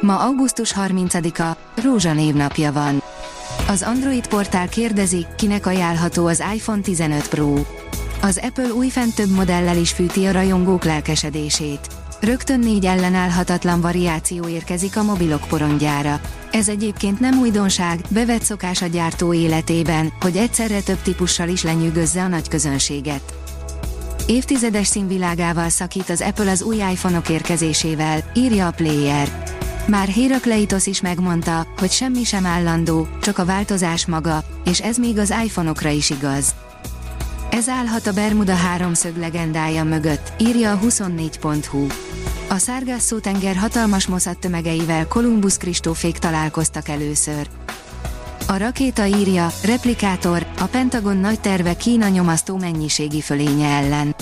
Ma augusztus 30-a, Rózsa névnapja van. Az Android portál kérdezi, kinek ajánlható az iPhone 15 Pro. Az Apple újfent több modellel is fűti a rajongók lelkesedését. Rögtön négy ellenállhatatlan variáció érkezik a mobilok porondjára. Ez egyébként nem újdonság, bevett szokás a gyártó életében, hogy egyszerre több típussal is lenyűgözze a nagy közönséget. Évtizedes színvilágával szakít az Apple az új iPhone-ok érkezésével, írja a Player. Már Hérakleitos is megmondta, hogy semmi sem állandó, csak a változás maga, és ez még az iPhone-okra is igaz. Ez állhat a Bermuda háromszög legendája mögött, írja a 24.hu. A Szárgászó tenger hatalmas moszat tömegeivel Kolumbusz Kristófék találkoztak először. A rakéta írja, replikátor, a Pentagon nagy terve Kína nyomasztó mennyiségi fölénye ellen.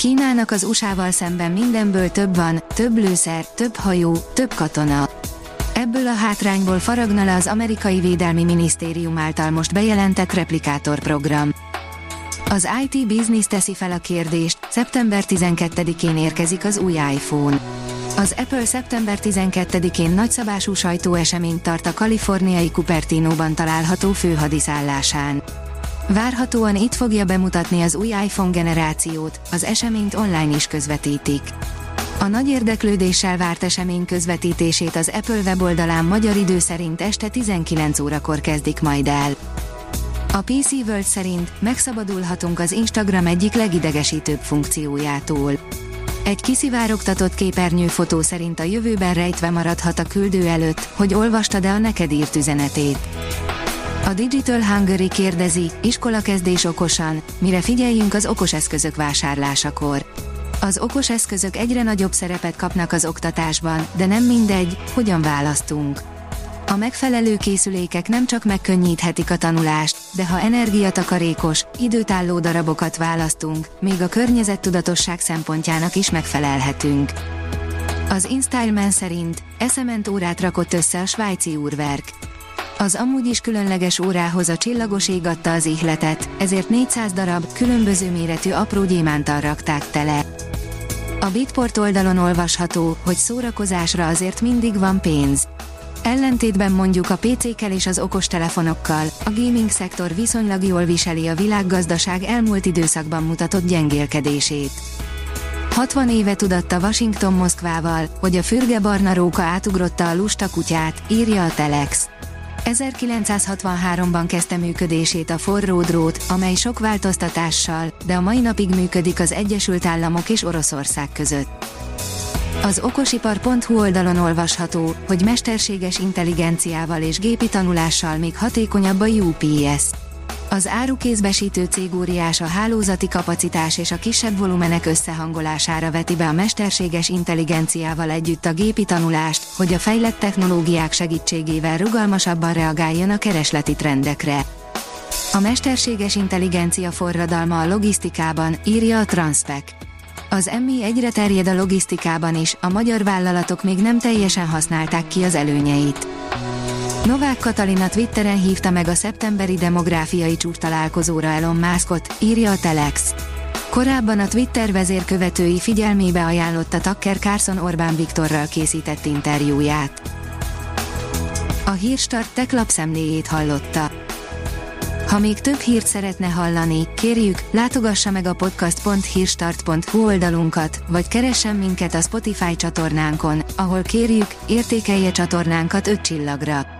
Kínának az USA-val szemben mindenből több van, több lőszer, több hajó, több katona. Ebből a hátrányból faragna le az amerikai védelmi minisztérium által most bejelentett replikátor program. Az IT Business teszi fel a kérdést, szeptember 12-én érkezik az új iPhone. Az Apple szeptember 12-én nagyszabású sajtóeseményt tart a kaliforniai Cupertino-ban található főhadiszállásán. Várhatóan itt fogja bemutatni az új iPhone generációt, az eseményt online is közvetítik. A nagy érdeklődéssel várt esemény közvetítését az Apple weboldalán magyar idő szerint este 19 órakor kezdik majd el. A PC World szerint megszabadulhatunk az Instagram egyik legidegesítőbb funkciójától. Egy kiszivárogtatott képernyőfotó szerint a jövőben rejtve maradhat a küldő előtt, hogy olvastad-e a neked írt üzenetét. A Digital Hungary kérdezi, iskolakezdés okosan, mire figyeljünk az okos eszközök vásárlásakor. Az okos eszközök egyre nagyobb szerepet kapnak az oktatásban, de nem mindegy, hogyan választunk. A megfelelő készülékek nem csak megkönnyíthetik a tanulást, de ha energiatakarékos, időtálló darabokat választunk, még a környezettudatosság szempontjának is megfelelhetünk. Az InStyleman szerint eszement órát rakott össze a svájci úrverk. Az amúgy is különleges órához a csillagos ég adta az ihletet, ezért 400 darab, különböző méretű apró gyémántal rakták tele. A Bitport oldalon olvasható, hogy szórakozásra azért mindig van pénz. Ellentétben mondjuk a PC-kel és az okostelefonokkal, a gaming szektor viszonylag jól viseli a világgazdaság elmúlt időszakban mutatott gyengélkedését. 60 éve tudatta Washington Moszkvával, hogy a fürge barna róka átugrotta a lusta kutyát, írja a Telex. 1963-ban kezdte működését a forró drót, amely sok változtatással, de a mai napig működik az Egyesült Államok és Oroszország között. Az okosipar.hu oldalon olvasható, hogy mesterséges intelligenciával és gépi tanulással még hatékonyabb a UPS. Az árukézbesítő cég óriás a hálózati kapacitás és a kisebb volumenek összehangolására veti be a mesterséges intelligenciával együtt a gépi tanulást, hogy a fejlett technológiák segítségével rugalmasabban reagáljon a keresleti trendekre. A mesterséges intelligencia forradalma a logisztikában, írja a Transpec. Az MI egyre terjed a logisztikában is, a magyar vállalatok még nem teljesen használták ki az előnyeit. Novák Katalina Twitteren hívta meg a szeptemberi demográfiai csúcs találkozóra Elon Muskot, írja a Telex. Korábban a Twitter vezérkövetői figyelmébe ajánlotta Tucker Carlson Orbán Viktorral készített interjúját. A Hírstart tech lapszemléjét hallotta. Ha még több hírt szeretne hallani, kérjük, látogassa meg a podcast.hírstart.hu oldalunkat, vagy keressen minket a Spotify csatornánkon, ahol kérjük, értékelje csatornánkat 5 csillagra.